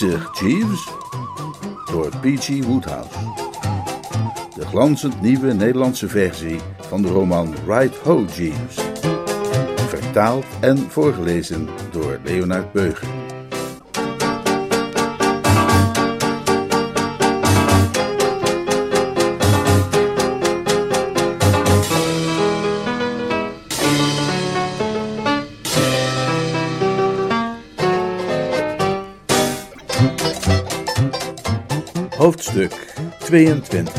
Bezig, Jeeves. Door P.G. Woodhouse. De glanzend nieuwe Nederlandse versie van de roman Right Ho, Jeeves. Vertaald en voorgelezen door Leonard Beugen. Hoofdstuk 22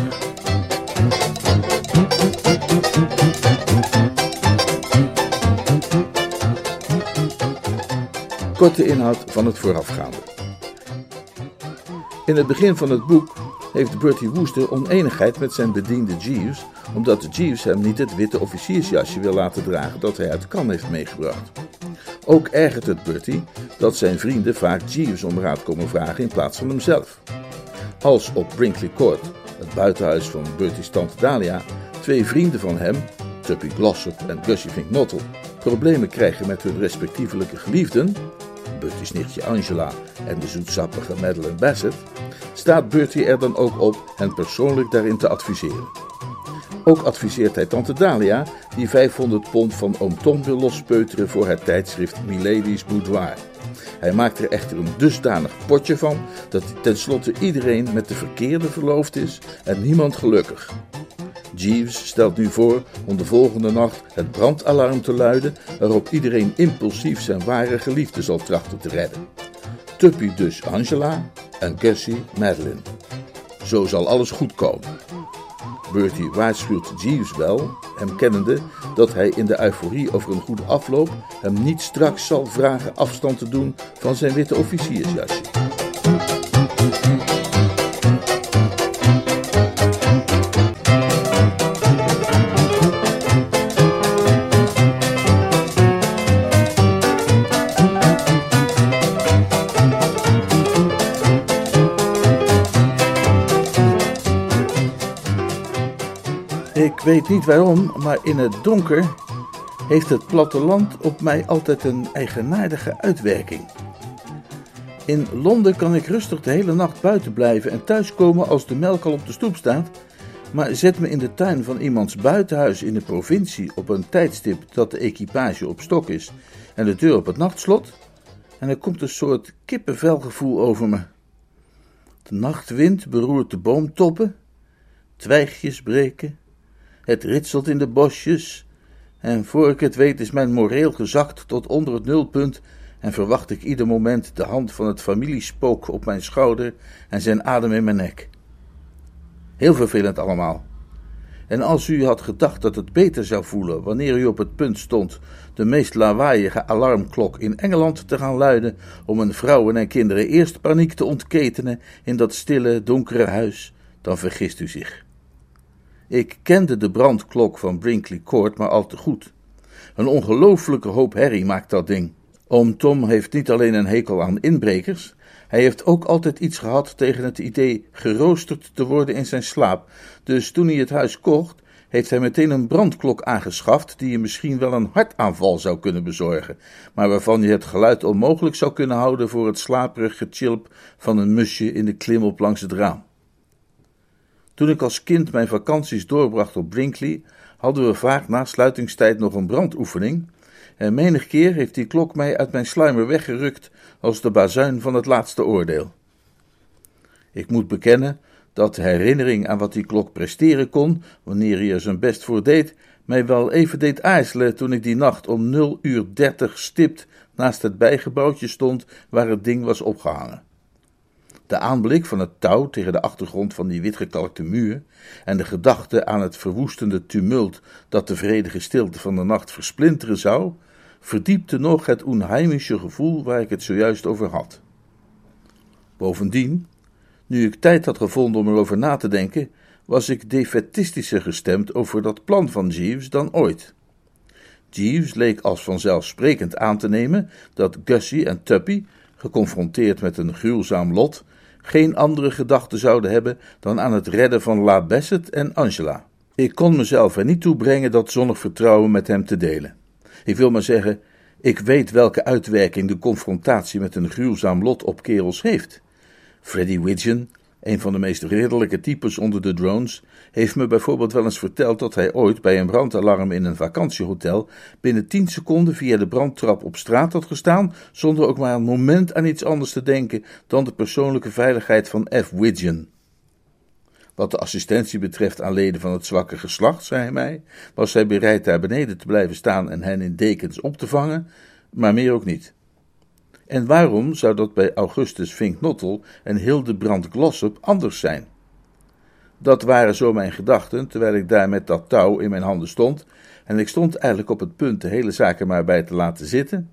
Korte inhoud van het voorafgaande. In het begin van het boek heeft Bertie Wooster oneenigheid met zijn bediende Jeeves, omdat Jeeves hem niet het witte officiersjasje wil laten dragen dat hij uit Cannes heeft meegebracht. Ook ergert het Bertie dat zijn vrienden vaak Jeeves om raad komen vragen in plaats van hemzelf. Als op Brinkley Court, het buitenhuis van Bertie's tante Dahlia, twee vrienden van hem, Tuppy Glossop en Gussie Vink Nottel, problemen krijgen met hun respectievelijke geliefden, Bertie's nichtje Angela en de zoetsappige Madeleine Bassett, staat Bertie er dan ook op hen persoonlijk daarin te adviseren. Ook adviseert hij tante Dahlia, die 500 pond van oom Tom wil lospeuteren voor het tijdschrift Milady's Boudoir. Hij maakt er echter een dusdanig potje van dat tenslotte iedereen met de verkeerde verloofd is en niemand gelukkig. Jeeves stelt nu voor om de volgende nacht het brandalarm te luiden, waarop iedereen impulsief zijn ware geliefde zal trachten te redden. Tuppy dus Angela en Gussie Madeline. Zo zal alles goed komen. Bertie waarschuwt Jeeves wel, hem kennende, dat hij in de euforie over een goede afloop hem niet straks zal vragen afstand te doen van zijn witte officiersjasje. Weet niet waarom, maar in het donker heeft het platteland op mij altijd een eigenaardige uitwerking. In Londen kan ik rustig de hele nacht buiten blijven en thuiskomen als de melk al op de stoep staat. Maar zet me in de tuin van iemands buitenhuis in de provincie op een tijdstip dat de equipage op stok is en de deur op het nachtslot, en er komt een soort kippenvelgevoel over me. De nachtwind beroert de boomtoppen, twijgjes breken, het ritselt in de bosjes, en voor ik het weet is mijn moreel gezakt tot onder het nulpunt en verwacht ik ieder moment de hand van het familiespook op mijn schouder en zijn adem in mijn nek. Heel vervelend allemaal. En als u had gedacht dat het beter zou voelen wanneer u op het punt stond de meest lawaaiige alarmklok in Engeland te gaan luiden om een vrouwen en kinderen eerst paniek te ontketenen in dat stille, donkere huis, dan vergist u zich. Ik kende de brandklok van Brinkley Court maar al te goed. Een ongelooflijke hoop herrie maakt dat ding. Oom Tom heeft niet alleen een hekel aan inbrekers, hij heeft ook altijd iets gehad tegen het idee geroosterd te worden in zijn slaap. Dus toen hij het huis kocht, heeft hij meteen een brandklok aangeschaft die je misschien wel een hartaanval zou kunnen bezorgen, maar waarvan je het geluid onmogelijk zou kunnen houden voor het slaperig getjilp van een musje in de klimop langs het raam. Toen ik als kind mijn vakanties doorbracht op Brinkley, hadden we vaak na sluitingstijd nog een brandoefening. En menig keer heeft die klok mij uit mijn sluimer weggerukt als de bazuin van het laatste oordeel. Ik moet bekennen dat de herinnering aan wat die klok presteren kon, wanneer hij er zijn best voor deed, mij wel even deed aarzelen toen ik die nacht om 0 uur 30 stipt naast het bijgebouwtje stond waar het ding was opgehangen. De aanblik van het touw tegen de achtergrond van die witgekalkte muur en de gedachte aan het verwoestende tumult dat de vredige stilte van de nacht versplinteren zou, verdiepte nog het onheimische gevoel waar ik het zojuist over had. Bovendien, nu ik tijd had gevonden om erover na te denken, was ik defetistischer gestemd over dat plan van Jeeves dan ooit. Jeeves leek als vanzelfsprekend aan te nemen dat Gussie en Tuppy, geconfronteerd met een gruwzaam lot, geen andere gedachten zouden hebben dan aan het redden van La Bassett en Angela. Ik kon mezelf er niet toe brengen dat zonnig vertrouwen met hem te delen. Ik wil maar zeggen, ik weet welke uitwerking de confrontatie met een gruwzaam lot op kerels heeft. Freddy Widgeon, een van de meest ridderlijke types onder de drones, heeft me bijvoorbeeld wel eens verteld dat hij ooit bij een brandalarm in een vakantiehotel binnen 10 seconden via de brandtrap op straat had gestaan, zonder ook maar een moment aan iets anders te denken dan de persoonlijke veiligheid van F. Widgeon. Wat de assistentie betreft aan leden van het zwakke geslacht, zei hij mij, was hij bereid daar beneden te blijven staan en hen in dekens op te vangen, maar meer ook niet. En waarom zou dat bij Augustus Vinknottel en Hildebrand Glossop anders zijn? Dat waren zo mijn gedachten, terwijl ik daar met dat touw in mijn handen stond, en ik stond eigenlijk op het punt de hele zaak er maar bij te laten zitten,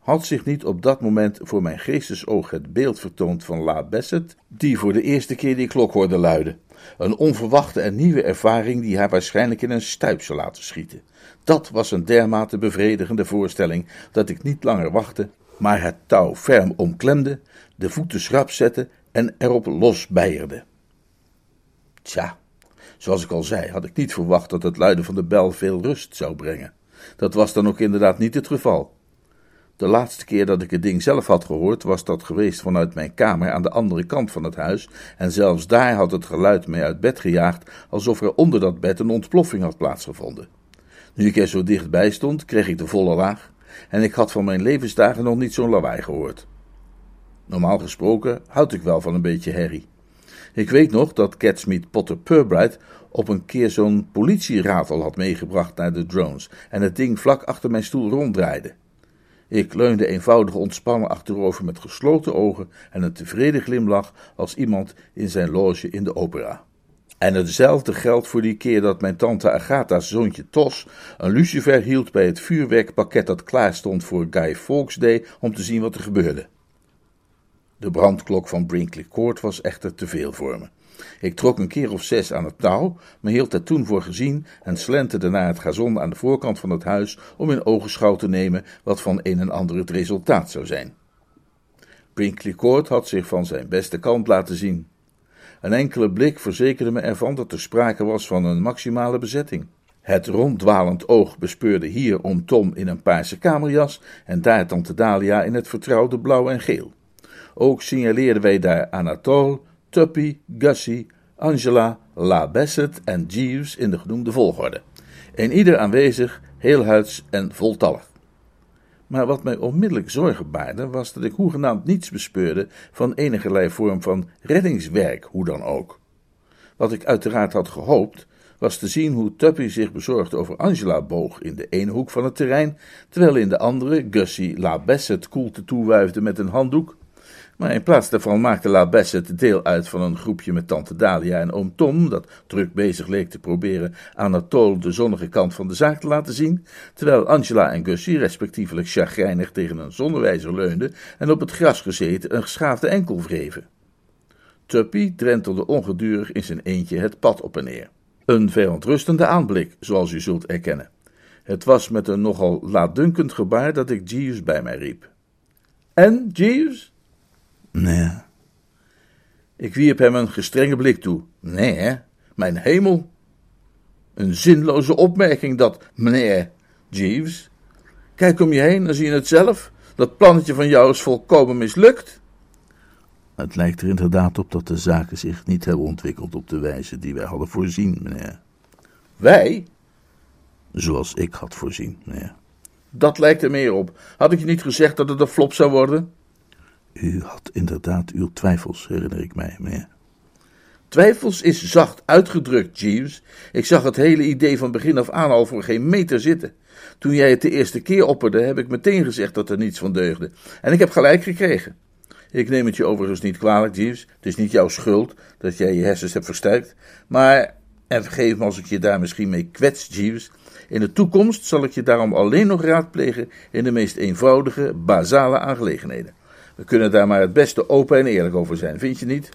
had zich niet op dat moment voor mijn geestesoog het beeld vertoond van La Bassett, die voor de eerste keer die klok hoorde luiden. Een onverwachte en nieuwe ervaring die haar waarschijnlijk in een stuip zou laten schieten. Dat was een dermate bevredigende voorstelling dat ik niet langer wachtte, maar het touw ferm omklemde, de voeten schrap zette en erop losbeierde. Tja, zoals ik al zei, had ik niet verwacht dat het luiden van de bel veel rust zou brengen. Dat was dan ook inderdaad niet het geval. De laatste keer dat ik het ding zelf had gehoord, was dat geweest vanuit mijn kamer aan de andere kant van het huis, en zelfs daar had het geluid mij uit bed gejaagd, alsof er onder dat bed een ontploffing had plaatsgevonden. Nu ik er zo dichtbij stond, kreeg ik de volle laag, en ik had van mijn levensdagen nog niet zo'n lawaai gehoord. Normaal gesproken houd ik wel van een beetje herrie. Ik weet nog dat Catsmeet Potter Purbright op een keer zo'n politieratel had meegebracht naar de drones en het ding vlak achter mijn stoel ronddraaide. Ik leunde eenvoudig ontspannen achterover met gesloten ogen en een tevreden glimlach als iemand in zijn loge in de opera. En hetzelfde geldt voor die keer dat mijn tante Agatha's zoontje Tos een lucifer hield bij het vuurwerkpakket dat klaar stond voor Guy Fawkes Day om te zien wat er gebeurde. De brandklok van Brinkley Court was echter te veel voor me. Ik trok een keer of zes aan het touw, maar hield het toen voor gezien en slenterde naar het gazon aan de voorkant van het huis om in ogenschouw te nemen wat van een en ander het resultaat zou zijn. Brinkley Court had zich van zijn beste kant laten zien. Een enkele blik verzekerde me ervan dat er sprake was van een maximale bezetting. Het ronddwalend oog bespeurde hier om Tom in een paarse kamerjas en daar tante Dalia in het vertrouwde blauw en geel. Ook signaleerden wij daar Anatole, Tuppy, Gussie, Angela, La Bassett en Jeeves in de genoemde volgorde. En ieder aanwezig, heelhuids en voltallig. Maar wat mij onmiddellijk zorgen baarde, was dat ik hoegenaamd niets bespeurde van enige vorm van reddingswerk, hoe dan ook. Wat ik uiteraard had gehoopt, was te zien hoe Tuppy zich bezorgd over Angela boog in de ene hoek van het terrein, terwijl in de andere Gussie La Bassett koelte toewuifde met een handdoek maar in plaats daarvan maakte La Bassett deel uit van een groepje met tante Dalia en oom Tom, dat druk bezig leek te proberen Anatole de zonnige kant van de zaak te laten zien, terwijl Angela en Gussie respectievelijk chagrijnig tegen een zonnewijzer leunden en op het gras gezeten een geschaafde enkel wreven. Tuppy drentelde ongedurig in zijn eentje het pad op en neer. Een verontrustende aanblik, zoals u zult erkennen. Het was met een nogal laatdunkend gebaar dat ik Jeeves bij mij riep. En, Jeeves? Nee. Ik wierp hem een gestrenge blik toe. Nee? Mijn hemel. Een zinloze opmerking dat, meneer Jeeves. Kijk om je heen en zie je het zelf. Dat plannetje van jou is volkomen mislukt. Het lijkt er inderdaad op dat de zaken zich niet hebben ontwikkeld op de wijze die wij hadden voorzien, meneer. Wij? Zoals ik had voorzien, meneer. Dat lijkt er meer op. Had ik je niet gezegd dat het een flop zou worden? U had inderdaad uw twijfels, herinner ik mij, meneer. Twijfels is zacht uitgedrukt, Jeeves. Ik zag het hele idee van begin af aan al voor geen meter zitten. Toen jij het de eerste keer opperde, heb ik meteen gezegd dat er niets van deugde. En ik heb gelijk gekregen. Ik neem het je overigens niet kwalijk, Jeeves. Het is niet jouw schuld dat jij je hersens hebt versterkt. Maar En vergeef me als ik je daar misschien mee kwets, Jeeves. In de toekomst zal ik je daarom alleen nog raadplegen in de meest eenvoudige, basale aangelegenheden. We kunnen daar maar het beste open en eerlijk over zijn, vind je niet?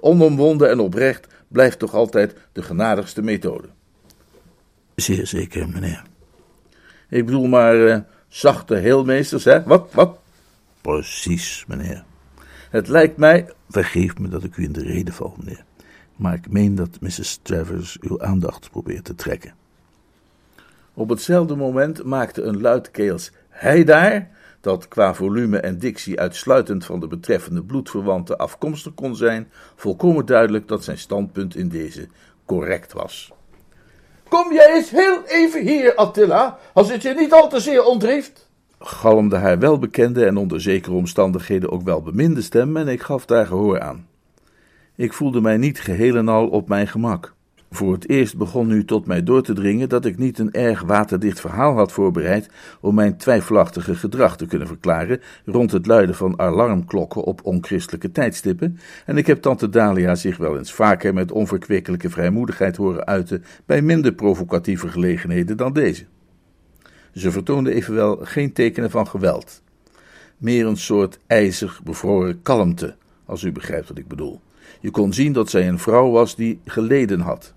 Onomwonden en oprecht blijft toch altijd de genadigste methode. Zeer zeker, meneer. Ik bedoel maar uh, zachte heelmeesters, hè? Wat, wat? Precies, meneer. Het lijkt mij... Vergeef me dat ik u in de reden val, meneer. Maar ik meen dat Mrs. Travers uw aandacht probeert te trekken. Op hetzelfde moment maakte een luidkeels hij daar, dat qua volume en dictie uitsluitend van de betreffende bloedverwanten afkomstig kon zijn, volkomen duidelijk dat zijn standpunt in deze correct was. Kom jij eens heel even hier, Attila, als het je niet al te zeer ontrieft. Galmde haar welbekende en onder zekere omstandigheden ook wel beminde stem en ik gaf daar gehoor aan. Ik voelde mij niet geheel en al op mijn gemak. Voor het eerst begon nu tot mij door te dringen dat ik niet een erg waterdicht verhaal had voorbereid om mijn twijfelachtige gedrag te kunnen verklaren rond het luiden van alarmklokken op onchristelijke tijdstippen, en ik heb tante Dalia zich wel eens vaker met onverkwikkelijke vrijmoedigheid horen uiten bij minder provocatieve gelegenheden dan deze. Ze vertoonde evenwel geen tekenen van geweld. Meer een soort ijzig bevroren kalmte, als u begrijpt wat ik bedoel. Je kon zien dat zij een vrouw was die geleden had.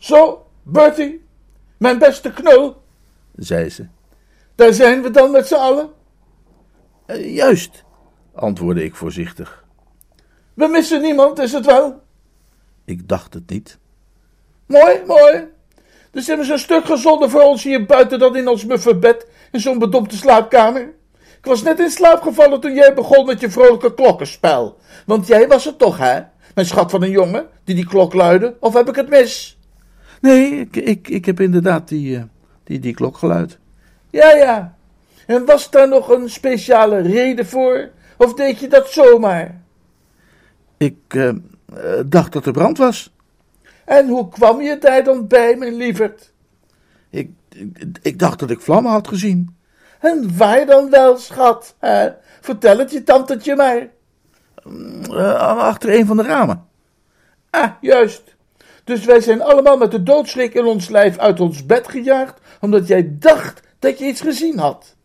Zo, Bertie, mijn beste knul, zei ze. Daar zijn we dan met z'n allen? Uh, juist, antwoordde ik voorzichtig. We missen niemand, is het wel? Ik dacht het niet. Mooi, mooi. Dus ze een stuk gezonder voor ons hier buiten dan in ons bed in zo'n bedompte slaapkamer. Ik was net in slaap gevallen toen jij begon met je vrolijke klokkenspel. Want jij was het toch, hè? Mijn schat van een jongen, die die klok luidde? Of heb ik het mis? Nee, ik, ik, ik heb inderdaad die, uh, die, die klok geluid. Ja, ja. En was daar nog een speciale reden voor? Of deed je dat zomaar? Ik uh, dacht dat er brand was. En hoe kwam je daar dan bij, mijn lieverd? Ik, ik, ik dacht dat ik vlammen had gezien. En waar dan wel, schat? Hè? Vertel het je tantetje maar. Uh, achter een van de ramen. Ah, juist. Dus wij zijn allemaal met de doodschrik in ons lijf uit ons bed gejaagd, omdat jij dacht dat je iets gezien had.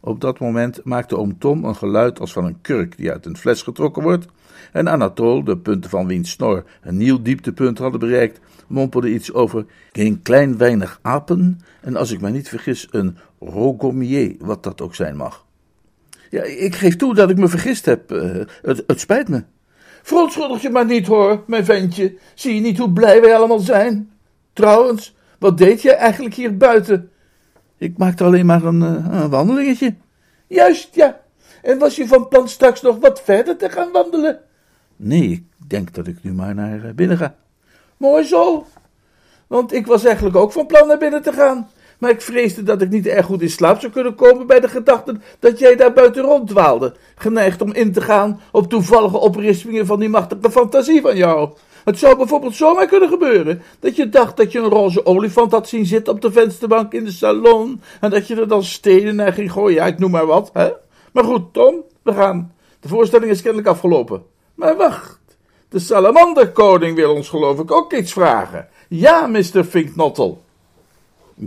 Op dat moment maakte oom Tom een geluid als van een kurk die uit een fles getrokken wordt, en Anatole, de punten van wiens snor een nieuw dieptepunt hadden bereikt, mompelde iets over een klein weinig apen en als ik mij niet vergis een rogommier, wat dat ook zijn mag. Ja, ik geef toe dat ik me vergist heb. Uh, het, het spijt me. Verontschuldig je maar niet hoor, mijn ventje. Zie je niet hoe blij wij allemaal zijn? Trouwens, wat deed jij eigenlijk hier buiten? Ik maakte alleen maar een, uh, een wandelingetje. Juist, ja. En was je van plan straks nog wat verder te gaan wandelen? Nee, ik denk dat ik nu maar naar eh, binnen ga. Mooi zo. Want ik was eigenlijk ook van plan naar binnen te gaan. Maar ik vreesde dat ik niet erg goed in slaap zou kunnen komen bij de gedachte dat jij daar buiten ronddwaalde, geneigd om in te gaan op toevallige oprispingen van die machtige fantasie van jou. Het zou bijvoorbeeld zomaar kunnen gebeuren dat je dacht dat je een roze olifant had zien zitten op de vensterbank in de salon en dat je er dan stenen naar ging gooien. Ja, ik noem maar wat, hè? Maar goed, Tom, we gaan. De voorstelling is kennelijk afgelopen. Maar wacht, de salamanderkoning wil ons geloof ik ook iets vragen. Ja, Mr. Finknottel.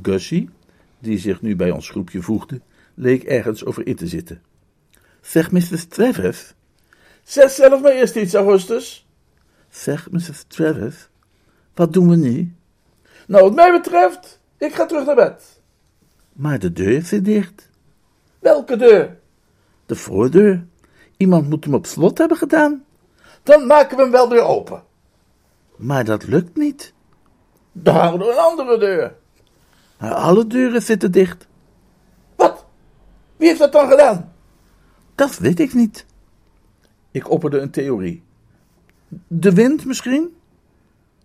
Gussie, die zich nu bij ons groepje voegde, leek ergens over in te zitten. Zeg, Mrs. Travers. Zeg zelf maar eerst iets, Augustus. Zeg, Mrs. Travers, wat doen we nu? Nou, wat mij betreft, ik ga terug naar bed. Maar de deur zit dicht. Welke deur? De voordeur. Iemand moet hem op slot hebben gedaan. Dan maken we hem wel weer open. Maar dat lukt niet. Dan houden we een andere deur. Alle deuren zitten dicht. Wat? Wie heeft dat dan gedaan? Dat weet ik niet. Ik opperde een theorie. De wind misschien?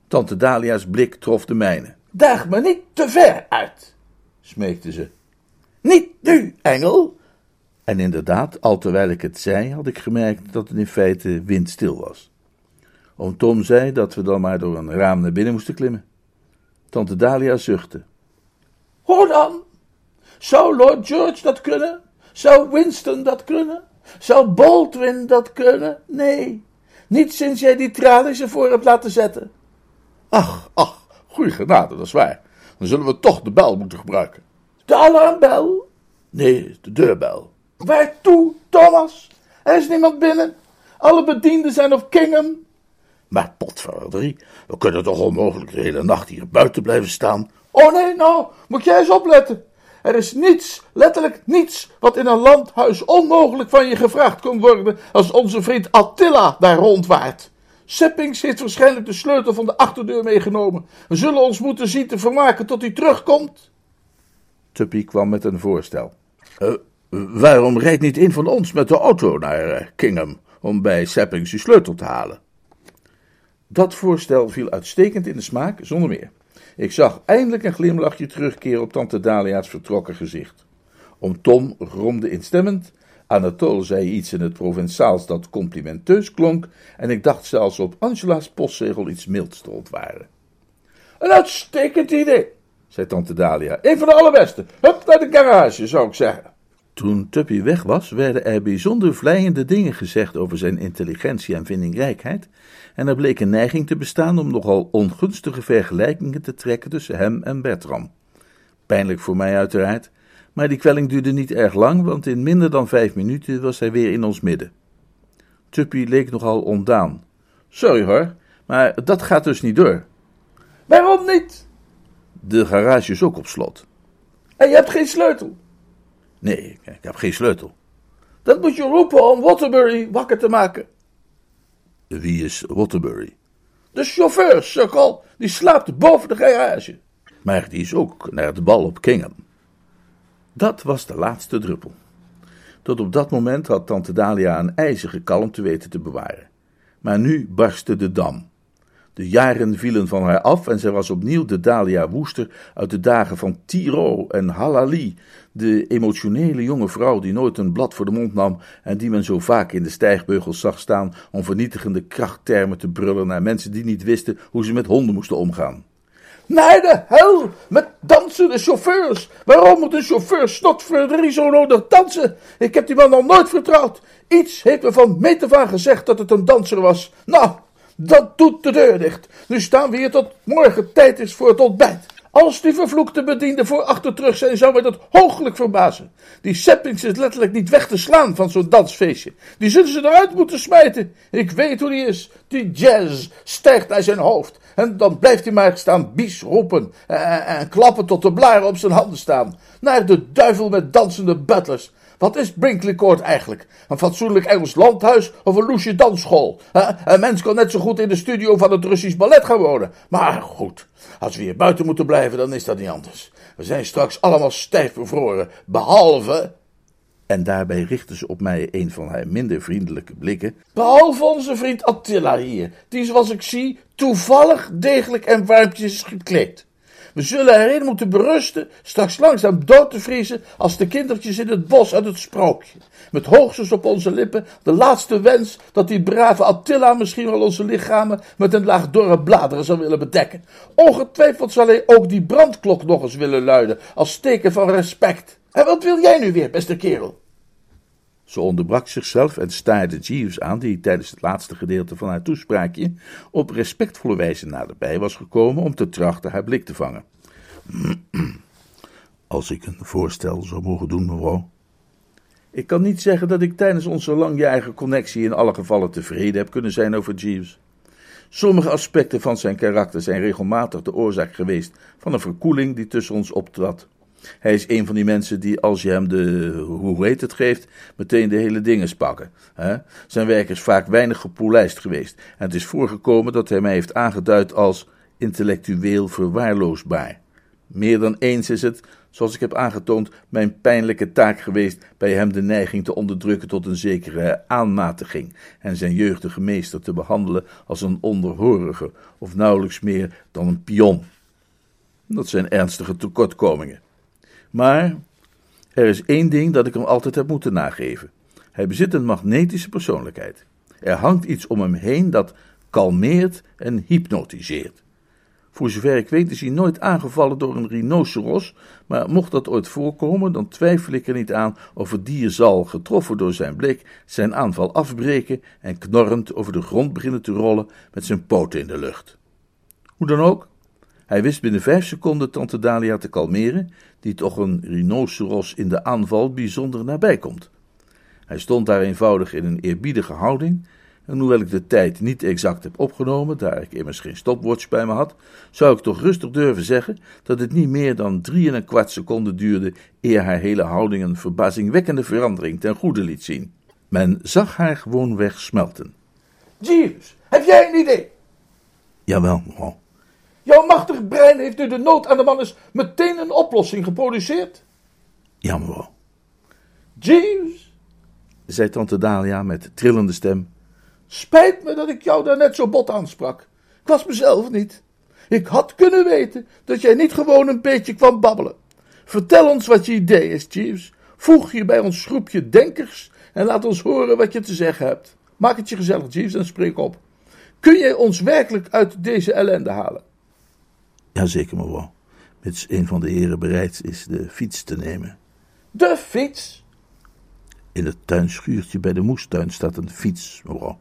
Tante Dalia's blik trof de mijne. Daag me niet te ver uit, smeekte ze. Niet nu, engel. En inderdaad, al terwijl ik het zei, had ik gemerkt dat het in feite windstil was. Oom Tom zei dat we dan maar door een raam naar binnen moesten klimmen. Tante Dalia zuchtte. Hoor dan, zou Lord George dat kunnen? Zou Winston dat kunnen? Zou Baldwin dat kunnen? Nee, niet sinds jij die tralies ervoor hebt laten zetten. Ach, ach, goeie genade, dat is waar. Dan zullen we toch de bel moeten gebruiken. De alarmbel? Nee, de deurbel. Waartoe, Thomas? Er is niemand binnen. Alle bedienden zijn op Kingham. Maar potverdorie, we kunnen toch onmogelijk de hele nacht hier buiten blijven staan. Oh nee, nou, moet jij eens opletten. Er is niets, letterlijk niets, wat in een landhuis onmogelijk van je gevraagd kon worden als onze vriend Attila daar rondwaart. Seppings heeft waarschijnlijk de sleutel van de achterdeur meegenomen. We zullen ons moeten zien te vermaken tot hij terugkomt. Tuppy kwam met een voorstel. Uh, waarom rijdt niet een van ons met de auto naar uh, Kingham om bij Seppings de sleutel te halen? Dat voorstel viel uitstekend in de smaak, zonder meer. Ik zag eindelijk een glimlachje terugkeren op tante Dalia's vertrokken gezicht. Om Tom gromde instemmend, Anatole zei iets in het Provençaals dat complimenteus klonk, en ik dacht zelfs op Angela's postzegel iets milds te ontwaren. Een uitstekend idee, zei tante Dalia. Een van de allerbeste. Hup naar de garage, zou ik zeggen. Toen Tuppy weg was, werden er bijzonder vleiende dingen gezegd over zijn intelligentie en vindingrijkheid, en er bleek een neiging te bestaan om nogal ongunstige vergelijkingen te trekken tussen hem en Bertram. Pijnlijk voor mij uiteraard, maar die kwelling duurde niet erg lang, want in minder dan vijf minuten was hij weer in ons midden. Tuppy leek nogal ontdaan. Sorry hoor, maar dat gaat dus niet door. Waarom niet? De garage is ook op slot. En je hebt geen sleutel? Nee, ik heb geen sleutel. Dat moet je roepen om Waterbury wakker te maken. Wie is Waterbury? De chauffeur, sukkel. Die slaapt boven de garage. Maar die is ook naar de bal op Kingham. Dat was de laatste druppel. Tot op dat moment had tante Dalia een ijzige kalmte weten te bewaren. Maar nu barstte de dam. De jaren vielen van haar af en zij was opnieuw de Dalia Woester uit de dagen van Tiro en Halali, de emotionele jonge vrouw die nooit een blad voor de mond nam en die men zo vaak in de stijgbeugels zag staan om vernietigende krachttermen te brullen naar mensen die niet wisten hoe ze met honden moesten omgaan. Naar de hel met dansende chauffeurs. Waarom moet een chauffeur snotverderie zo nodig dansen? Ik heb die man nog nooit vertrouwd. Iets heeft me van meet gezegd dat het een danser was. Nou, dat doet de deur dicht. Nu staan we hier tot morgen tijd is voor het ontbijt. Als die vervloekte bedienden voor achter terug zijn, zou mij dat hooglijk verbazen. Die Seppings is letterlijk niet weg te slaan van zo'n dansfeestje. Die zullen ze eruit moeten smijten. Ik weet hoe die is. Die jazz stijgt naar zijn hoofd. En dan blijft hij maar staan bies roepen en, en klappen tot de blaren op zijn handen staan. Naar de duivel met dansende butlers. Wat is Brinkley Court eigenlijk? Een fatsoenlijk Engels landhuis of een loesje dansschool? Een mens kan net zo goed in de studio van het Russisch ballet gaan wonen. Maar goed, als we hier buiten moeten blijven, dan is dat niet anders. We zijn straks allemaal stijf bevroren, behalve... En daarbij richtte ze op mij een van haar minder vriendelijke blikken. Behalve onze vriend Attila hier, die zoals ik zie toevallig degelijk en warmpjes is gekleed. We zullen erin moeten berusten, straks langzaam dood te vriezen als de kindertjes in het bos uit het sprookje. Met hoogstens op onze lippen de laatste wens dat die brave Attila misschien wel onze lichamen met een laag dorre bladeren zou willen bedekken. Ongetwijfeld zal hij ook die brandklok nog eens willen luiden, als teken van respect. En wat wil jij nu weer, beste kerel? Ze onderbrak zichzelf en staarde Jeeves aan, die tijdens het laatste gedeelte van haar toespraakje op respectvolle wijze naderbij was gekomen om te trachten haar blik te vangen. Als ik een voorstel zou mogen doen, mevrouw. Ik kan niet zeggen dat ik tijdens onze langjarige connectie in alle gevallen tevreden heb kunnen zijn over Jeeves. Sommige aspecten van zijn karakter zijn regelmatig de oorzaak geweest van een verkoeling die tussen ons optrad. Hij is een van die mensen die, als je hem de, hoe heet het geeft, meteen de hele dingen pakken. Zijn werk is vaak weinig gepolijst geweest. En het is voorgekomen dat hij mij heeft aangeduid als intellectueel verwaarloosbaar. Meer dan eens is het, zoals ik heb aangetoond, mijn pijnlijke taak geweest bij hem de neiging te onderdrukken tot een zekere aanmatiging en zijn jeugdige meester te behandelen als een onderhorige of nauwelijks meer dan een pion. Dat zijn ernstige tekortkomingen. Maar er is één ding dat ik hem altijd heb moeten nageven. Hij bezit een magnetische persoonlijkheid. Er hangt iets om hem heen dat kalmeert en hypnotiseert. Voor zover ik weet is hij nooit aangevallen door een rhinoceros, maar mocht dat ooit voorkomen, dan twijfel ik er niet aan of het dier zal, getroffen door zijn blik, zijn aanval afbreken en knorrend over de grond beginnen te rollen met zijn poten in de lucht. Hoe dan ook, hij wist binnen vijf seconden tante Dalia te kalmeren, die toch een rhinoceros in de aanval bijzonder nabij komt. Hij stond daar eenvoudig in een eerbiedige houding, en hoewel ik de tijd niet exact heb opgenomen, daar ik immers geen stopwatch bij me had, zou ik toch rustig durven zeggen dat het niet meer dan drie en een kwart seconde duurde eer haar hele houding een verbazingwekkende verandering ten goede liet zien. Men zag haar gewoonweg smelten. Jeeves, heb jij een idee? Jawel, mevrouw. Jouw machtig brein heeft nu de nood aan de man is meteen een oplossing geproduceerd? Ja, mevrouw. Jeeves, zei tante Dalia met trillende stem. Spijt me dat ik jou daar net zo bot aansprak. Ik was mezelf niet. Ik had kunnen weten dat jij niet gewoon een beetje kwam babbelen. Vertel ons wat je idee is, Jeeves. Voeg je bij ons groepje denkers en laat ons horen wat je te zeggen hebt. Maak het je gezellig, Jeeves, en spreek op. Kun jij ons werkelijk uit deze ellende halen? Jazeker, mevrouw. Mits een van de heren bereid is de fiets te nemen. De fiets? In het tuinschuurtje bij de moestuin staat een fiets, mevrouw.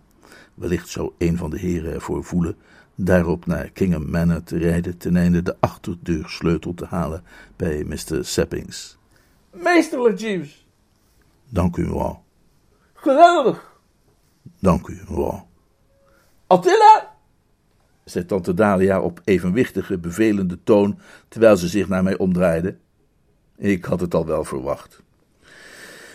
Wellicht zou een van de heren ervoor voelen daarop naar Kingham Manor te rijden ten einde de achterdeursleutel te halen bij Mr. Seppings. Meesterlijk, Jeeves. Dank u, mevrouw. Geweldig. Dank u, mevrouw. Attila? Zei tante Dalia op evenwichtige, bevelende toon, terwijl ze zich naar mij omdraaide. Ik had het al wel verwacht.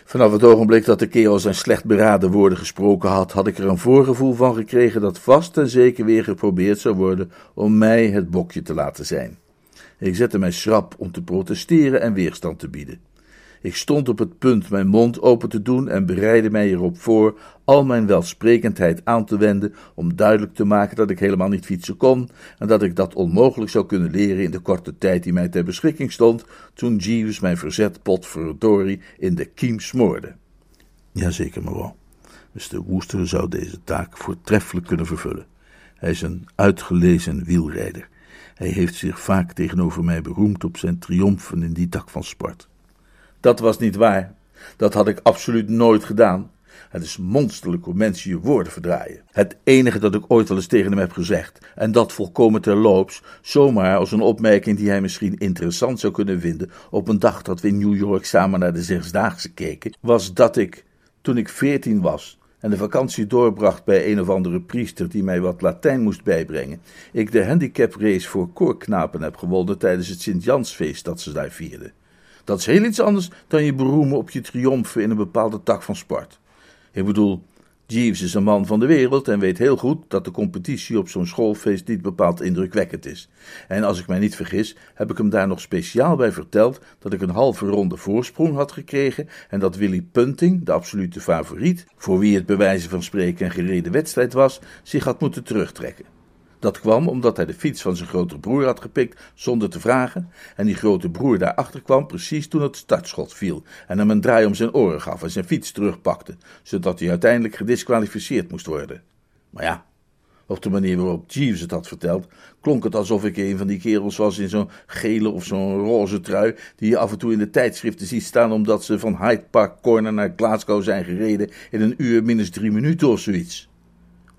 Vanaf het ogenblik dat de kerel zijn slecht beraden woorden gesproken had, had ik er een voorgevoel van gekregen dat vast en zeker weer geprobeerd zou worden om mij het bokje te laten zijn. Ik zette mij schrap om te protesteren en weerstand te bieden. Ik stond op het punt mijn mond open te doen en bereidde mij erop voor al mijn welsprekendheid aan te wenden om duidelijk te maken dat ik helemaal niet fietsen kon en dat ik dat onmogelijk zou kunnen leren in de korte tijd die mij ter beschikking stond, toen Jeeves mijn verzet potverdorie in de kiem smoorde. Jazeker, mevrouw. Mr. Wooster zou deze taak voortreffelijk kunnen vervullen. Hij is een uitgelezen wielrijder. Hij heeft zich vaak tegenover mij beroemd op zijn triomfen in die tak van sport. Dat was niet waar. Dat had ik absoluut nooit gedaan. Het is monsterlijk hoe mensen je woorden verdraaien. Het enige dat ik ooit wel eens tegen hem heb gezegd, en dat volkomen terloops, zomaar als een opmerking die hij misschien interessant zou kunnen vinden op een dag dat we in New York samen naar de Zesdaagse keken, was dat ik, toen ik veertien was en de vakantie doorbracht bij een of andere priester die mij wat Latijn moest bijbrengen, ik de handicap race voor koorknapen heb gewonnen tijdens het Sint-Jansfeest dat ze daar vierden. Dat is heel iets anders dan je beroemen op je triomfen in een bepaalde tak van sport. Ik bedoel, Jeeves is een man van de wereld en weet heel goed dat de competitie op zo'n schoolfeest niet bepaald indrukwekkend is. En als ik mij niet vergis, heb ik hem daar nog speciaal bij verteld dat ik een halve ronde voorsprong had gekregen en dat Willy Punting, de absolute favoriet, voor wie het bij wijze van spreken een gereden wedstrijd was, zich had moeten terugtrekken. Dat kwam omdat hij de fiets van zijn grote broer had gepikt zonder te vragen, en die grote broer daarachter kwam precies toen het startschot viel en hem een draai om zijn oren gaf en zijn fiets terugpakte, zodat hij uiteindelijk gedisqualificeerd moest worden. Maar ja, op de manier waarop Jeeves het had verteld, klonk het alsof ik een van die kerels was in zo'n gele of zo'n roze trui, die je af en toe in de tijdschriften ziet staan omdat ze van Hyde Park Corner naar Glasgow zijn gereden in een uur minus drie minuten of zoiets.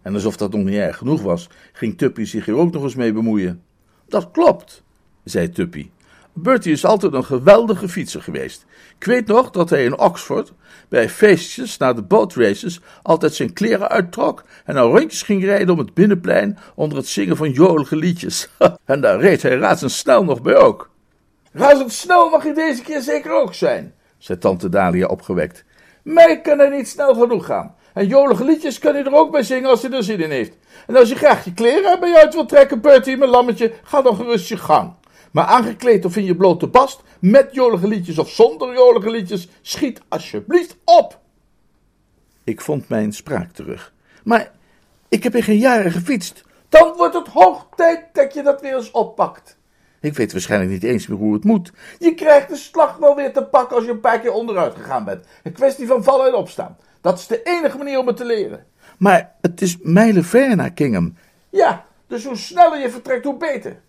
En alsof dat nog niet erg genoeg was, ging Tuppy zich er ook nog eens mee bemoeien. Dat klopt, zei Tuppy. Bertie is altijd een geweldige fietser geweest. Ik weet nog dat hij in Oxford, bij feestjes na de bootraces, altijd zijn kleren uittrok en naar rondjes ging rijden om het binnenplein onder het zingen van jolige liedjes. en daar reed hij razendsnel nog bij ook. Razendsnel mag je deze keer zeker ook zijn, zei tante Dalia opgewekt. Mij kan hij niet snel genoeg gaan. En jolige liedjes kan hij er ook bij zingen als hij er zin in heeft. En als je graag je kleren bij je uit wilt trekken, Bertie, mijn lammetje, ga dan gerust je gang. Maar aangekleed of in je blote bast, met jolige liedjes of zonder jolige liedjes, schiet alsjeblieft op. Ik vond mijn spraak terug. Maar ik heb in geen jaren gefietst. Dan wordt het hoog tijd dat je dat weer eens oppakt. Ik weet waarschijnlijk niet eens meer hoe het moet. Je krijgt de slag wel weer te pakken als je een paar keer onderuit gegaan bent. Een kwestie van vallen en opstaan. Dat is de enige manier om het te leren. Maar het is mijlenver naar Kingham. Ja, dus hoe sneller je vertrekt, hoe beter.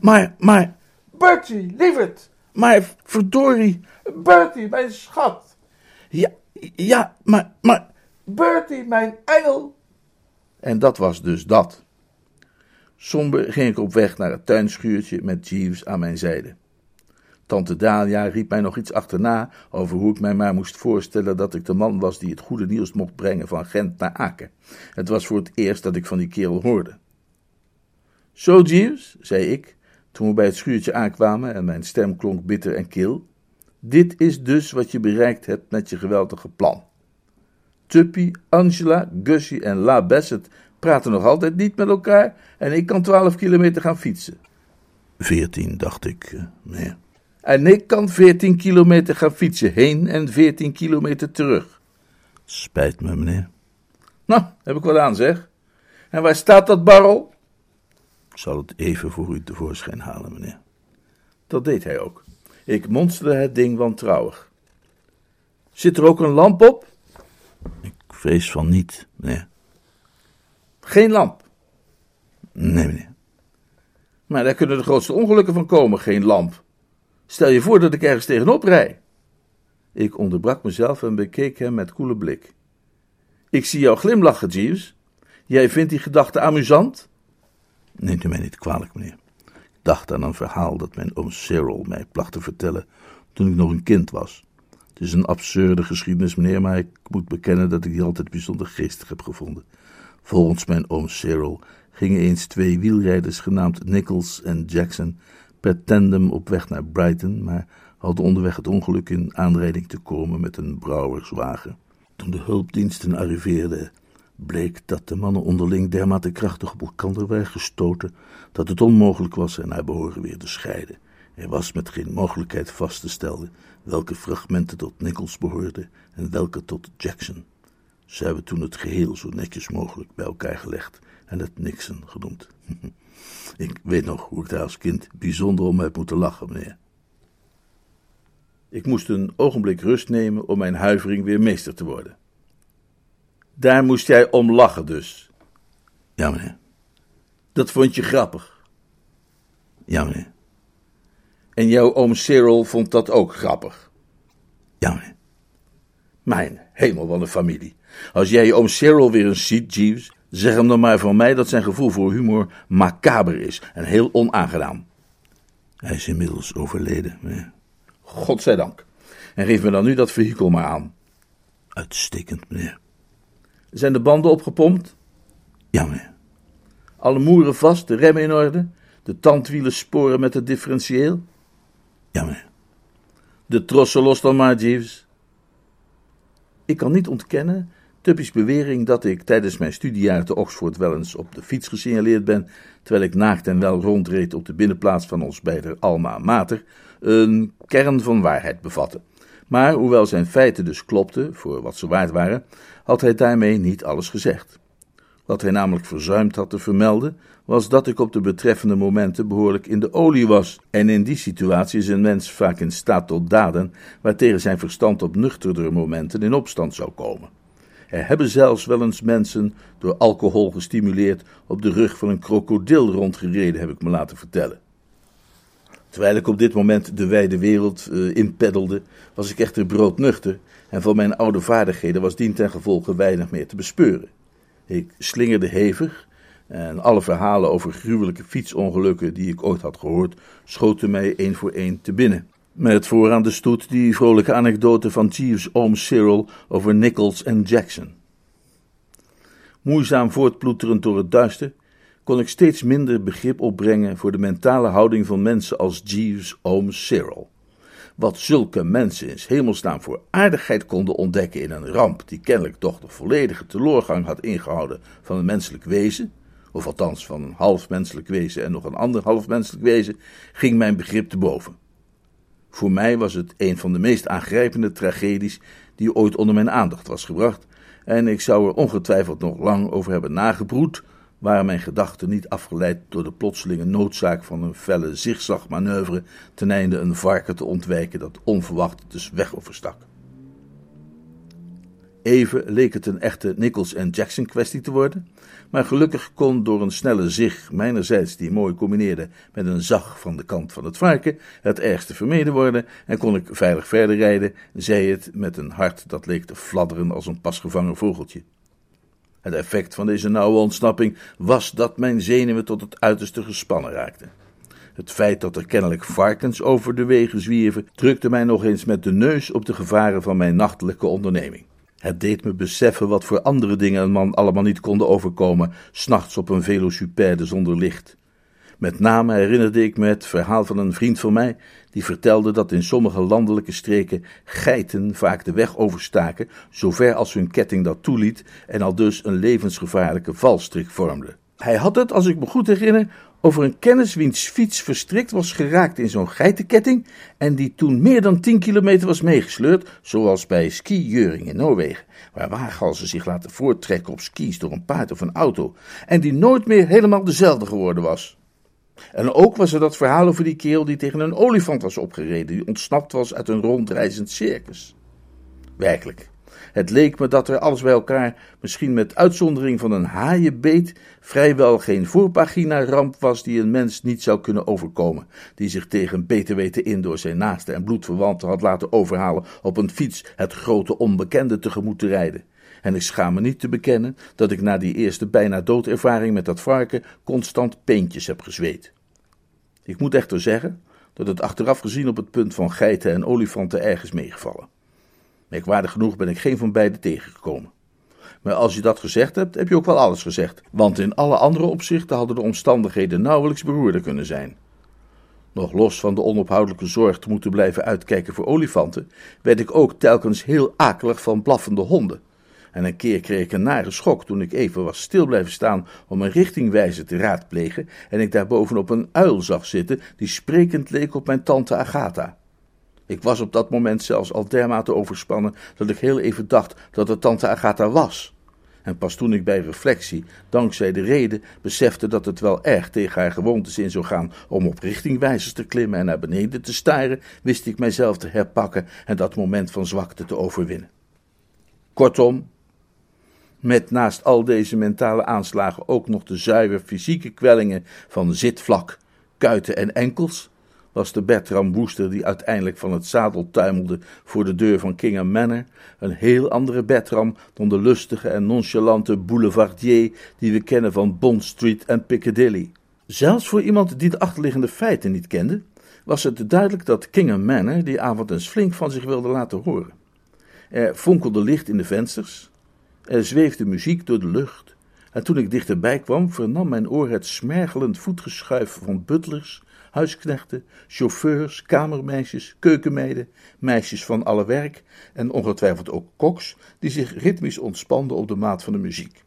Maar, maar... Bertie, lieverd. Maar, verdorie. Bertie, mijn schat. Ja, ja, maar, maar... Bertie, mijn engel. En dat was dus dat. Somber ging ik op weg naar het tuinschuurtje met Jeeves aan mijn zijde. Tante Dalia riep mij nog iets achterna over hoe ik mij maar moest voorstellen dat ik de man was die het goede nieuws mocht brengen van Gent naar Aken. Het was voor het eerst dat ik van die kerel hoorde. Zo, Jeeves, zei ik, toen we bij het schuurtje aankwamen en mijn stem klonk bitter en kil. Dit is dus wat je bereikt hebt met je geweldige plan. Tuppy, Angela, Gussie en La Bassett praten nog altijd niet met elkaar en ik kan twaalf kilometer gaan fietsen. Veertien, dacht ik, eh, meneer. En ik kan veertien kilometer gaan fietsen heen en veertien kilometer terug. Spijt me, meneer. Nou, heb ik wat aan, zeg. En waar staat dat barrel? Ik zal het even voor u tevoorschijn halen, meneer. Dat deed hij ook. Ik monsterde het ding wantrouwig. Zit er ook een lamp op? Ik vrees van niet, meneer. Geen lamp? Nee, meneer. Maar daar kunnen de grootste ongelukken van komen, geen lamp. Stel je voor dat ik ergens tegenop rij. Ik onderbrak mezelf en bekeek hem met koele blik. Ik zie jou glimlachen, Jeeves. Jij vindt die gedachte amusant? Neemt u mij niet kwalijk, meneer. Ik dacht aan een verhaal dat mijn oom Cyril mij placht te vertellen toen ik nog een kind was. Het is een absurde geschiedenis, meneer, maar ik moet bekennen dat ik die altijd bijzonder geestig heb gevonden. Volgens mijn oom Cyril gingen eens twee wielrijders genaamd Nichols en Jackson per tandem op weg naar Brighton, maar hadden onderweg het ongeluk in aanrijding te komen met een brouwerswagen. Toen de hulpdiensten arriveerden, bleek dat de mannen onderling dermate krachtig op elkaar waren gestoten dat het onmogelijk was hen naar behoren weer te scheiden. Er was met geen mogelijkheid vast te stellen welke fragmenten tot Nichols behoorden en welke tot Jackson. Ze hebben toen het geheel zo netjes mogelijk bij elkaar gelegd en het Nixon genoemd. ik weet nog hoe ik daar als kind bijzonder om heb moeten lachen, meneer. Ik moest een ogenblik rust nemen om mijn huivering weer meester te worden. Daar moest jij om lachen dus. Ja, meneer. Dat vond je grappig. Ja, meneer. En jouw oom Cyril vond dat ook grappig. Ja, meneer. Mijn hemel, wat een familie. Als jij je oom Cyril weer eens ziet, Jeeves, zeg hem dan maar van mij dat zijn gevoel voor humor macaber is en heel onaangenaam. Hij is inmiddels overleden, meneer. Godzijdank. En geef me dan nu dat vehikel maar aan. Uitstekend, meneer. Zijn de banden opgepompt? Ja, meneer. Alle moeren vast, de remmen in orde, de tandwielen sporen met het differentieel? Ja, meneer. De trossen los dan maar, Jeeves. Ik kan niet ontkennen Tuppy's bewering dat ik tijdens mijn studiejaar te Oxford wel eens op de fiets gesignaleerd ben, terwijl ik naakt en wel rondreed op de binnenplaats van ons beider Alma Mater, een kern van waarheid bevatte. Maar hoewel zijn feiten dus klopten, voor wat ze waard waren, had hij daarmee niet alles gezegd. Wat hij namelijk verzuimd had te vermelden, was dat ik op de betreffende momenten behoorlijk in de olie was. En in die situatie is een mens vaak in staat tot daden, waartegen zijn verstand op nuchterdere momenten in opstand zou komen. Er hebben zelfs wel eens mensen, door alcohol gestimuleerd, op de rug van een krokodil rondgereden, heb ik me laten vertellen. Terwijl ik op dit moment de wijde wereld uh, was ik echter broodnuchter en van mijn oude vaardigheden was dien ten gevolge weinig meer te bespeuren. Ik slingerde hevig en alle verhalen over gruwelijke fietsongelukken die ik ooit had gehoord, schoten mij één voor één te binnen. Met vooraan de stoet die vrolijke anekdote van Jeeves oom Cyril over Nichols en Jackson. Moeizaam voortploeterend door het duister, kon ik steeds minder begrip opbrengen voor de mentale houding van mensen als Jeeves oom Cyril. Wat zulke mensen in hemelsnaam voor aardigheid konden ontdekken in een ramp die kennelijk toch de volledige teloorgang had ingehouden van een menselijk wezen, of althans van een half menselijk wezen en nog een ander half menselijk wezen, ging mijn begrip te boven. Voor mij was het een van de meest aangrijpende tragedies die ooit onder mijn aandacht was gebracht, en ik zou er ongetwijfeld nog lang over hebben nagebroed, waren mijn gedachten niet afgeleid door de plotselinge noodzaak van een felle zigzagmanoeuvre ten einde een varken te ontwijken dat onverwacht dus weg overstak. Even leek het een echte Nichols en Jackson kwestie te worden, maar gelukkig kon door een snelle zig mijnerzijds die mooi combineerde met een zag van de kant van het varken het ergste vermeden worden en kon ik veilig verder rijden, zei het met een hart dat leek te fladderen als een pasgevangen vogeltje. Het effect van deze nauwe ontsnapping was dat mijn zenuwen tot het uiterste gespannen raakten. Het feit dat er kennelijk varkens over de wegen zwierven, drukte mij nog eens met de neus op de gevaren van mijn nachtelijke onderneming. Het deed me beseffen wat voor andere dingen een man allemaal niet konden overkomen, s'nachts op een velocipede zonder licht. Met name herinnerde ik me het verhaal van een vriend van mij, die vertelde dat in sommige landelijke streken geiten vaak de weg overstaken, zover als hun ketting dat toeliet, en al dus een levensgevaarlijke valstrik vormde. Hij had het, als ik me goed herinner, over een kennis wiens fiets verstrikt was geraakt in zo'n geitenketting en die toen meer dan 10 kilometer was meegesleurd, zoals bij ski-Juring in Noorwegen, waar waaghalzen zich laten voorttrekken op skis door een paard of een auto, en die nooit meer helemaal dezelfde geworden was. En ook was er dat verhaal over die kerel die tegen een olifant was opgereden, die ontsnapt was uit een rondreizend circus. Werkelijk, het leek me dat er alles bij elkaar, misschien met uitzondering van een haaienbeet, vrijwel geen voorpagina-ramp was die een mens niet zou kunnen overkomen, die zich tegen beter weten in door zijn naaste en bloedverwanten had laten overhalen op een fiets het grote onbekende tegemoet te rijden. En ik schaam me niet te bekennen dat ik na die eerste bijna doodervaring met dat varken constant peentjes heb gezweet. Ik moet echter zeggen dat het achteraf gezien op het punt van geiten en olifanten ergens meegevallen. Merkwaardig genoeg ben ik geen van beide tegengekomen. Maar als je dat gezegd hebt, heb je ook wel alles gezegd, want in alle andere opzichten hadden de omstandigheden nauwelijks beroerder kunnen zijn. Nog los van de onophoudelijke zorg te moeten blijven uitkijken voor olifanten, werd ik ook telkens heel akelig van blaffende honden. En een keer kreeg ik een nare schok toen ik even was stil blijven staan om een richtingwijzer te raadplegen en ik daarbovenop een uil zag zitten die sprekend leek op mijn tante Agatha. Ik was op dat moment zelfs al dermate overspannen dat ik heel even dacht dat het tante Agatha was. En pas toen ik bij reflectie, dankzij de reden, besefte dat het wel erg tegen haar gewoontes in zou gaan om op richtingwijzers te klimmen en naar beneden te staren, wist ik mijzelf te herpakken en dat moment van zwakte te overwinnen. Kortom, met naast al deze mentale aanslagen ook nog de zuiver fysieke kwellingen van zitvlak, kuiten en enkels, was de Bertram Wooster die uiteindelijk van het zadel tuimelde voor de deur van Kingham Manor, een heel andere Bertram dan de lustige en nonchalante boulevardier die we kennen van Bond Street en Piccadilly. Zelfs voor iemand die de achterliggende feiten niet kende, was het duidelijk dat Kingham Manor die avond eens flink van zich wilde laten horen. Er fonkelde licht in de vensters, er zweefde muziek door de lucht, en toen ik dichterbij kwam, vernam mijn oor het smergelend voetgeschuif van butlers, huisknechten, chauffeurs, kamermeisjes, keukenmeiden, meisjes van alle werk en ongetwijfeld ook koks, die zich ritmisch ontspanden op de maat van de muziek.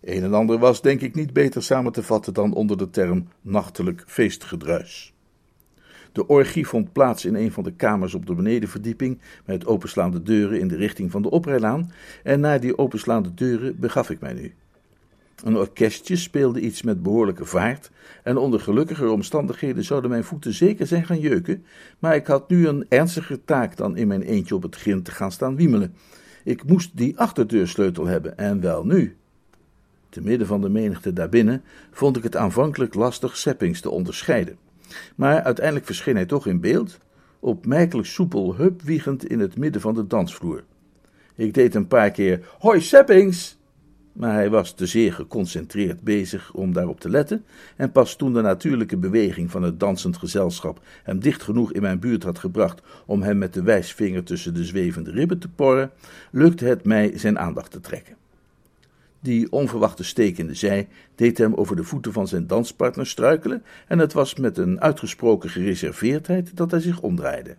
Een en ander was, denk ik, niet beter samen te vatten dan onder de term nachtelijk feestgedruis. De orgie vond plaats in een van de kamers op de benedenverdieping, met openslaande deuren in de richting van de oprijlaan, en naar die openslaande deuren begaf ik mij nu. Een orkestje speelde iets met behoorlijke vaart, en onder gelukkiger omstandigheden zouden mijn voeten zeker zijn gaan jeuken, maar ik had nu een ernstiger taak dan in mijn eentje op het grind te gaan staan wiemelen. Ik moest die achterdeursleutel hebben, en wel nu. Te midden van de menigte daarbinnen vond ik het aanvankelijk lastig Seppings te onderscheiden. Maar uiteindelijk verscheen hij toch in beeld, opmerkelijk soepel hupwiegend in het midden van de dansvloer. Ik deed een paar keer Hoi Seppings! Maar hij was te zeer geconcentreerd bezig om daarop te letten, en pas toen de natuurlijke beweging van het dansend gezelschap hem dicht genoeg in mijn buurt had gebracht om hem met de wijsvinger tussen de zwevende ribben te porren, lukte het mij zijn aandacht te trekken. Die onverwachte steek in de zij deed hem over de voeten van zijn danspartner struikelen, en het was met een uitgesproken gereserveerdheid dat hij zich omdraaide.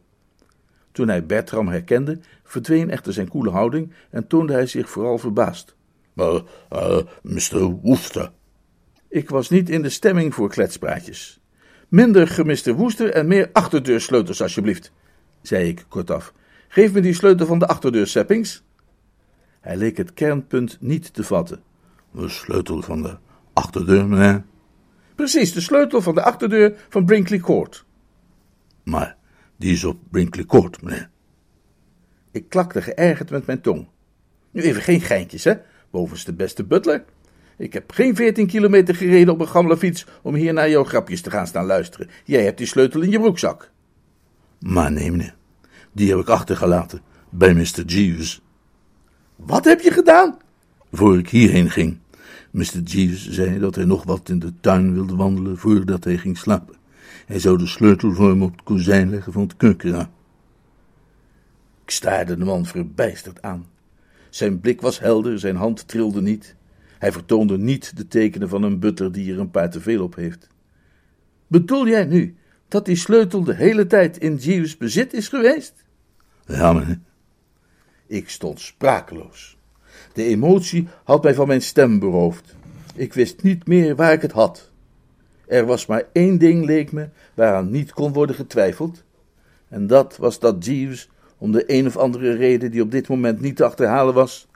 Toen hij Bertram herkende, verdween echter zijn koele houding en toonde hij zich vooral verbaasd. Maar, uh, Mr. Wooster. Ik was niet in de stemming voor kletspraatjes. Minder gemiste Woester en meer achterdeursleutels, alsjeblieft, zei ik kortaf. Geef me die sleutel van de achterdeur, Seppings. Hij leek het kernpunt niet te vatten. De sleutel van de achterdeur, meneer? Precies, de sleutel van de achterdeur van Brinkley Court. Maar die is op Brinkley Court, meneer. Ik klakte geërgerd met mijn tong. Nu even geen geintjes, hè? Bovens de beste butler. Ik heb geen veertien kilometer gereden op een gammele fiets om hier naar jouw grapjes te gaan staan luisteren. Jij hebt die sleutel in je broekzak. Maar nee, meneer. Die heb ik achtergelaten bij Mr. Jeeves. Wat heb je gedaan? Voor ik hierheen ging, Mr. Jeeves zei dat hij nog wat in de tuin wilde wandelen voordat hij ging slapen. Hij zou de sleutel voor hem op het kozijn leggen van het keukenraam. Ik staarde de man verbijsterd aan. Zijn blik was helder, zijn hand trilde niet. Hij vertoonde niet de tekenen van een butter die er een paar te veel op heeft. Bedoel jij nu dat die sleutel de hele tijd in Jeeves bezit is geweest? Ja, meneer. Ik stond sprakeloos. De emotie had mij van mijn stem beroofd. Ik wist niet meer waar ik het had. Er was maar één ding, leek me, waaraan niet kon worden getwijfeld. En dat was dat Jeeves, om de een of andere reden die op dit moment niet te achterhalen was,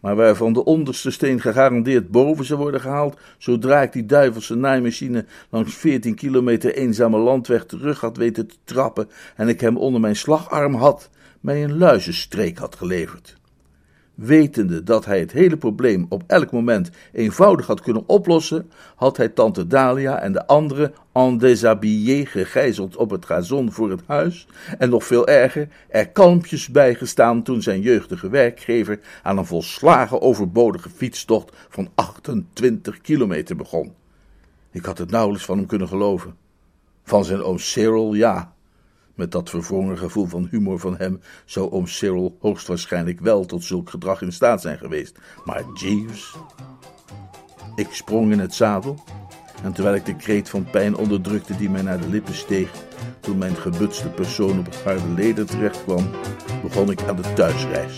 maar waarvan de onderste steen gegarandeerd boven zou worden gehaald, zodra ik die duivelse naaimachine langs 14 kilometer eenzame landweg terug had weten te trappen en ik hem onder mijn slagarm had, mij een luizenstreek had geleverd. Wetende dat hij het hele probleem op elk moment eenvoudig had kunnen oplossen, had hij tante Dalia en de anderen en déshabillé gegijzeld op het gazon voor het huis en nog veel erger, er kalmpjes bijgestaan toen zijn jeugdige werkgever aan een volslagen overbodige fietstocht van 28 kilometer begon. Ik had het nauwelijks van hem kunnen geloven. Van zijn oom Cyril, ja, met dat verwrongen gevoel van humor van hem zou oom Cyril hoogstwaarschijnlijk wel tot zulk gedrag in staat zijn geweest. Maar Jeeves? Ik sprong in het zadel en terwijl ik de kreet van pijn onderdrukte die mij naar de lippen steeg, toen mijn gebutste persoon op het harde leder terecht kwam, begon ik aan de thuisreis.